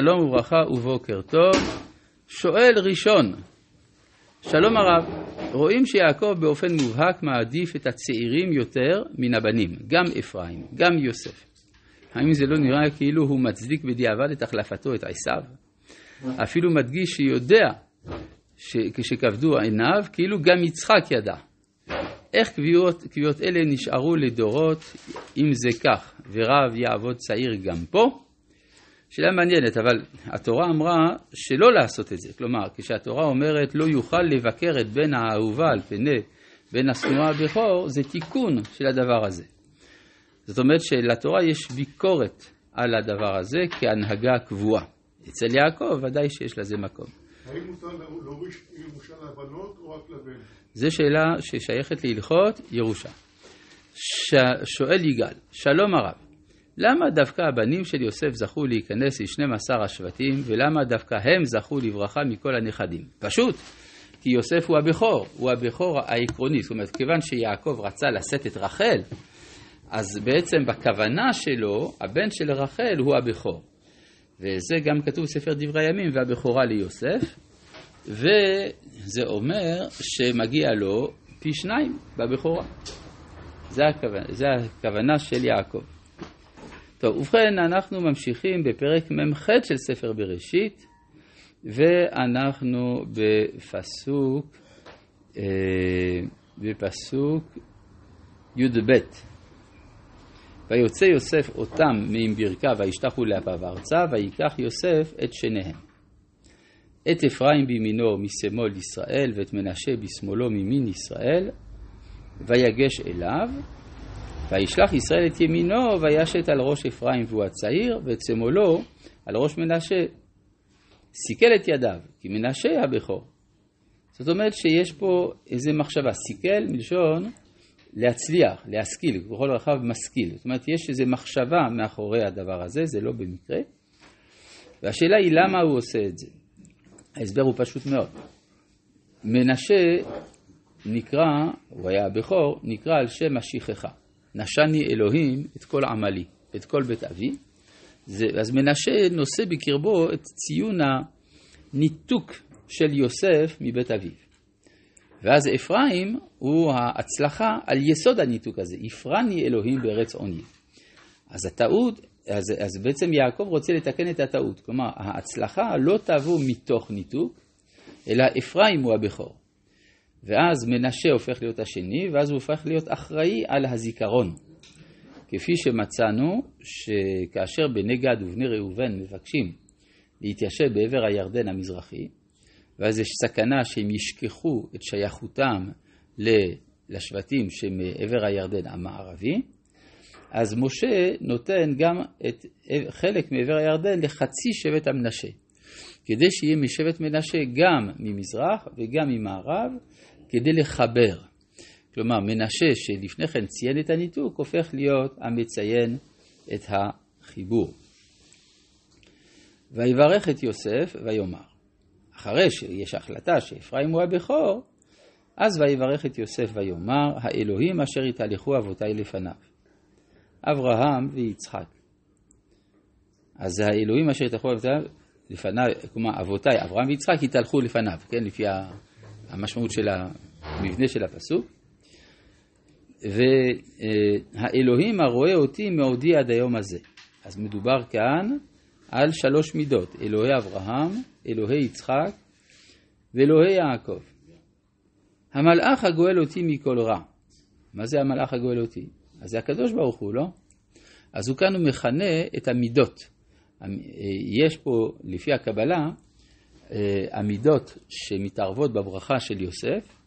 שלום וברכה ובוקר טוב. שואל ראשון, שלום הרב, רואים שיעקב באופן מובהק מעדיף את הצעירים יותר מן הבנים, גם אפרים, גם יוסף. האם זה לא נראה כאילו הוא מצדיק בדיעבד את החלפתו, את עשיו? אפילו מדגיש שיודע כשכבדו עיניו, כאילו גם יצחק ידע. איך קביעות, קביעות אלה נשארו לדורות אם זה כך, ורב יעבוד צעיר גם פה? שאלה מעניינת, אבל התורה אמרה שלא לעשות את זה. כלומר, כשהתורה אומרת לא יוכל לבקר את בן האהובה על פני בן השנואה הבכור, זה תיקון של הדבר הזה. זאת אומרת שלתורה יש ביקורת על הדבר הזה כהנהגה קבועה. אצל יעקב ודאי שיש לזה מקום. האם מותר להוריש ירושה לבנות או רק לבן? זו שאלה ששייכת להלכות ירושה. ש... שואל יגאל, שלום הרב, למה דווקא הבנים של יוסף זכו להיכנס ל-12 השבטים, ולמה דווקא הם זכו לברכה מכל הנכדים? פשוט, כי יוסף הוא הבכור, הוא הבכור העקרוני. זאת אומרת, כיוון שיעקב רצה לשאת את רחל, אז בעצם בכוונה שלו, הבן של רחל הוא הבכור. וזה גם כתוב בספר דברי הימים, והבכורה ליוסף, וזה אומר שמגיע לו פי שניים בבכורה. זה הכוונה, זה הכוונה של יעקב. טוב, ובכן, אנחנו ממשיכים בפרק מ"ח של ספר בראשית, ואנחנו בפסוק, אה, בפסוק י"ב. ויוצא יוסף אותם מעם ברכיו וישתחו לאפיו ארצה, ויקח יוסף את שניהם. את אפרים בימינו משמאל ישראל, ואת מנשה בשמאלו ממין ישראל, ויגש אליו, וישלח ישראל את ימינו, וישת על ראש אפרים והוא הצעיר, ואת שמאלו על ראש מנשה. סיכל את ידיו, כי מנשה הבכור. זאת אומרת שיש פה איזה מחשבה, סיכל מלשון להצליח, להשכיל, בכל רחב משכיל. זאת אומרת, יש איזו מחשבה מאחורי הדבר הזה, זה לא במקרה. והשאלה היא למה הוא עושה את זה. ההסבר הוא פשוט מאוד. מנשה נקרא, הוא היה הבכור, נקרא על שם השכחה. נשני אלוהים את כל עמלי, את כל בית אבי. זה, אז מנשה נושא בקרבו את ציון הניתוק של יוסף מבית אביו. ואז אפרים הוא ההצלחה על יסוד הניתוק הזה, הפרני אלוהים בארץ עוני. אז הטעות, אז, אז בעצם יעקב רוצה לתקן את הטעות, כלומר ההצלחה לא תבוא מתוך ניתוק, אלא אפרים הוא הבכור. ואז מנשה הופך להיות השני, ואז הוא הופך להיות אחראי על הזיכרון. כפי שמצאנו שכאשר בני גד ובני ראובן מבקשים להתיישב בעבר הירדן המזרחי, ואז יש סכנה שהם ישכחו את שייכותם לשבטים שמעבר הירדן המערבי, אז משה נותן גם את חלק מעבר הירדן לחצי שבט המנשה, כדי שיהיה משבט מנשה גם ממזרח וגם ממערב, כדי לחבר. כלומר, מנשה שלפני כן ציין את הניתוק, הופך להיות המציין את החיבור. ויברך את יוסף ויאמר, אחרי שיש החלטה שאפרים הוא הבכור, אז ויברך את יוסף ויאמר, האלוהים אשר התהלכו אבותיי לפניו, אברהם ויצחק. אז האלוהים אשר התהלכו אבותיי לפניו, כלומר אבותיי, אברהם ויצחק, התהלכו לפניו, כן, לפי המשמעות של המבנה של הפסוק. והאלוהים הרואה אותי מעודי עד היום הזה. אז מדובר כאן על שלוש מידות, אלוהי אברהם, אלוהי יצחק ואלוהי יעקב. המלאך הגואל אותי מכל רע. מה זה המלאך הגואל אותי? אז זה הקדוש ברוך הוא, לא? אז הוא כאן הוא מכנה את המידות. יש פה, לפי הקבלה, המידות שמתערבות בברכה של יוסף,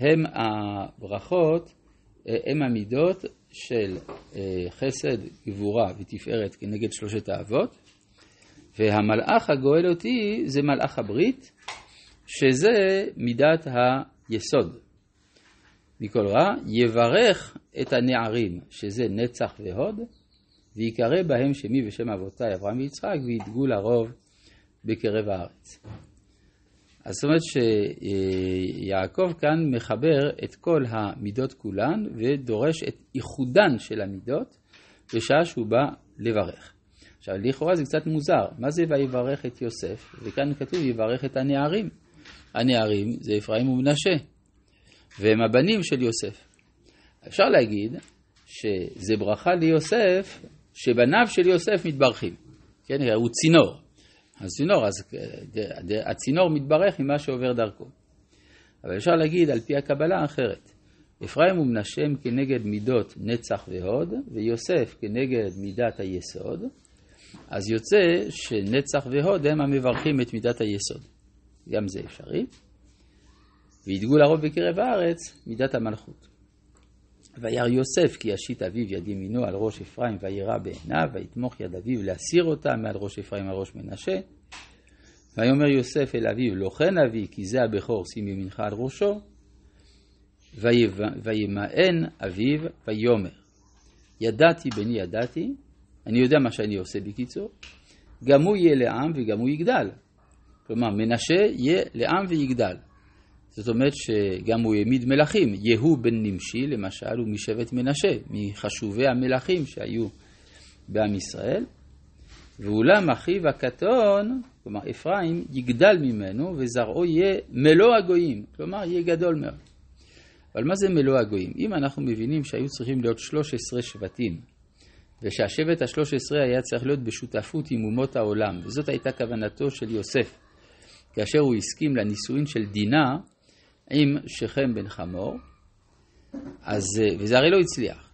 הם הברכות, הם המידות של חסד, גבורה ותפארת כנגד שלושת האבות, והמלאך הגואל אותי זה מלאך הברית, שזה מידת היסוד. מכל רע, יברך את הנערים, שזה נצח והוד, ויקרא בהם שמי ושם אבותיי אברהם ויצחק, וידגו לרוב בקרב הארץ. אז זאת אומרת שיעקב כאן מחבר את כל המידות כולן ודורש את איחודן של המידות בשעה שהוא בא לברך. עכשיו, לכאורה זה קצת מוזר. מה זה ויברך את יוסף? וכאן כתוב יברך את הנערים. הנערים זה אפרים ומנשה, והם הבנים של יוסף. אפשר להגיד שזה ברכה ליוסף, שבניו של יוסף מתברכים. כן, הוא צינור. הצינור, אז הצינור מתברך ממה שעובר דרכו. אבל אפשר להגיד על פי הקבלה אחרת. אפרים ומנשה הם כנגד מידות נצח והוד, ויוסף כנגד מידת היסוד, אז יוצא שנצח והוד הם המברכים את מידת היסוד. גם זה אפשרי. וידגו לרוב בקרב הארץ מידת המלכות. וירא יוסף כי ישית אביו יד ימינו על ראש אפרים וירא בעיניו ויתמוך יד אביו להסיר אותה מעל ראש אפרים על ראש מנשה. ויאמר יוסף אל אביו לא כן אבי כי זה הבכור שים ימינך על ראשו. וימאן אביו ויאמר ידעתי בני ידעתי אני יודע מה שאני עושה בקיצור גם הוא יהיה לעם וגם הוא יגדל. כלומר מנשה יהיה לעם ויגדל. זאת אומרת שגם הוא העמיד מלכים, יהוא בן נמשי למשל הוא משבט מנשה, מחשובי המלכים שהיו בעם ישראל, ואולם אחיו הקטון, כלומר אפרים, יגדל ממנו וזרעו יהיה מלוא הגויים, כלומר יהיה גדול מאוד. אבל מה זה מלוא הגויים? אם אנחנו מבינים שהיו צריכים להיות 13 שבטים, ושהשבט השלוש עשרה היה צריך להיות בשותפות עם אומות העולם, וזאת הייתה כוונתו של יוסף, כאשר הוא הסכים לנישואין של דינה, עם שכם בן חמור, אז, אה, וזה הרי לא הצליח.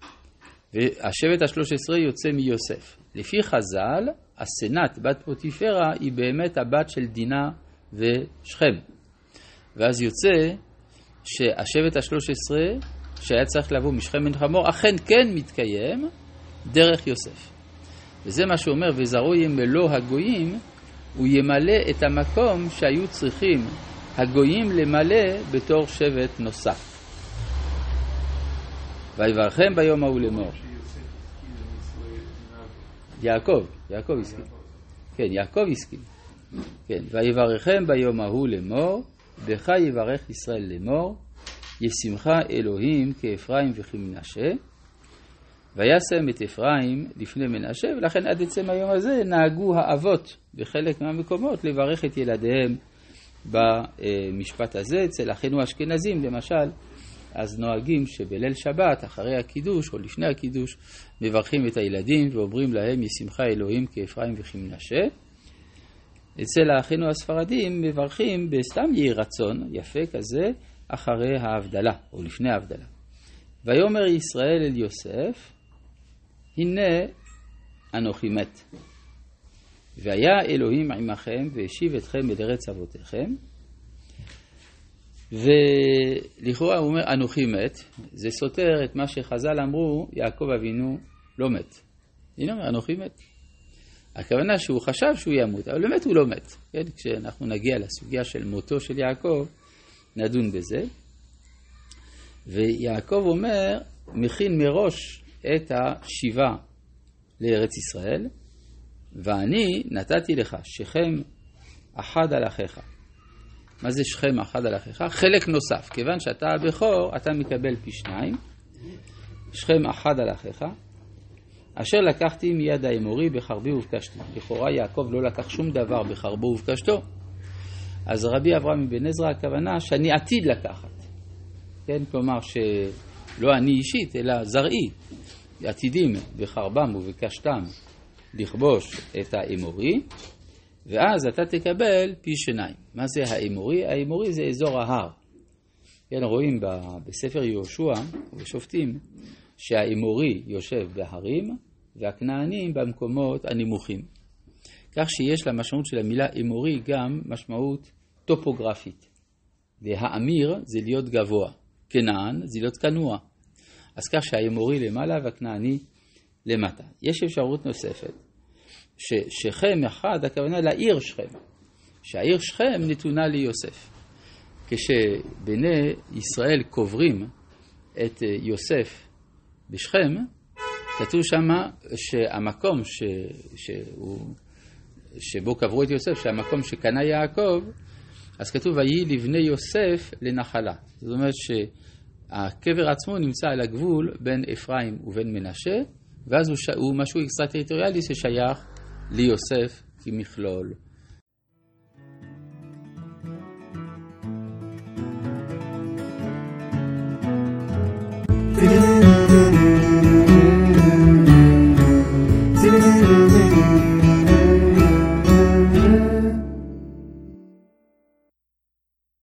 והשבט השלוש עשרה יוצא מיוסף. לפי חז"ל, הסנט, בת פוטיפרה, היא באמת הבת של דינה ושכם. ואז יוצא שהשבט השלוש עשרה, שהיה צריך לבוא משכם בן חמור, אכן כן מתקיים דרך יוסף. וזה מה שאומר, וזרעו יהיה מלוא הגויים, הוא ימלא את המקום שהיו צריכים הגויים למלא בתור שבט נוסף. ויברכם ביום ההוא לאמור. יעקב, יעקב הסכים. כן, יעקב הסכים. כן, ויברכם ביום ההוא לאמור, בך יברך ישראל לאמור, ישמחה אלוהים כאפרים וכמנשה, וישם את אפרים לפני מנשה, ולכן עד עצם היום הזה נהגו האבות בחלק מהמקומות לברך את ילדיהם במשפט הזה. אצל אחינו האשכנזים למשל, אז נוהגים שבליל שבת, אחרי הקידוש או לפני הקידוש, מברכים את הילדים ואומרים להם ישמחה אלוהים כאפרים וכמנשה. אצל האחינו הספרדים מברכים בסתם יהי רצון יפה כזה אחרי ההבדלה או לפני ההבדלה. ויאמר ישראל אל יוסף, הנה אנוכי מת. והיה אלוהים עמכם והשיב אתכם אל ארץ אבותיכם. ולכאורה הוא אומר אנוכי מת, זה סותר את מה שחז"ל אמרו, יעקב אבינו לא מת. הנה אומר אנוכי מת. הכוונה שהוא חשב שהוא ימות, אבל באמת הוא לא מת. כן? כשאנחנו נגיע לסוגיה של מותו של יעקב, נדון בזה. ויעקב אומר, מכין מראש את השיבה לארץ ישראל, ואני נתתי לך שכם אחד על אחיך. מה זה שכם אחד על אחיך? חלק נוסף. כיוון שאתה הבכור, אתה מקבל פי שניים. שכם אחד על אחיך. אשר לקחתי מיד האמורי בחרבי ובקשתי. לכאורה יעקב לא לקח שום דבר בחרבו ובקשתו. אז רבי אברהם מבן עזרא הכוונה שאני עתיד לקחת. כן, כלומר שלא אני אישית, אלא זרעי. עתידים בחרבם ובקשתם לכבוש את האמורי, ואז אתה תקבל פי שניים. מה זה האמורי? האמורי זה אזור ההר. כן, רואים בספר יהושע ובשופטים שהאמורי יושב בהרים והכנענים במקומות הנמוכים. כך שיש למשמעות של המילה אמורי גם משמעות טופוגרפית. והאמיר זה להיות גבוה, כנען זה להיות כנוע. אז כך שהאמורי למעלה והכנעני למטה. יש אפשרות נוספת, ששכם אחד, הכוונה לעיר שכם, שהעיר שכם נתונה ליוסף. כשבני ישראל קוברים את יוסף בשכם, כתוב שמה שהמקום ש, שהוא, שבו קברו את יוסף, שהמקום שקנה יעקב, אז כתוב ויהי לבני יוסף לנחלה. זאת אומרת שהקבר עצמו נמצא על הגבול בין אפרים ובין מנשה, ואז הוא. הוא משהו אקסטרטריטוריאלי ששייך ליוסף כמכלול